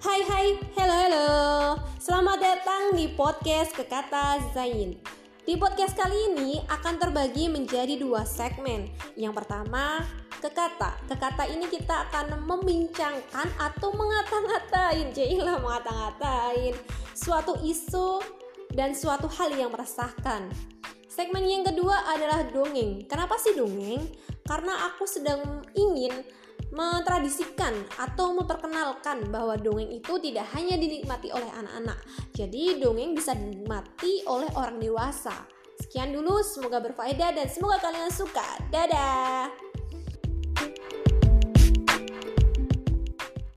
Hai hai, hello hello. Selamat datang di podcast Kekata Zain. Di podcast kali ini akan terbagi menjadi dua segmen. Yang pertama, Kekata. Kekata ini kita akan membincangkan atau mengata-ngatain. Jailah mengata-ngatain. Suatu isu dan suatu hal yang meresahkan. Segmen yang kedua adalah dongeng. Kenapa sih dongeng? Karena aku sedang ingin mentradisikan atau memperkenalkan bahwa dongeng itu tidak hanya dinikmati oleh anak-anak. Jadi dongeng bisa dinikmati oleh orang dewasa. Sekian dulu, semoga berfaedah dan semoga kalian suka. Dadah.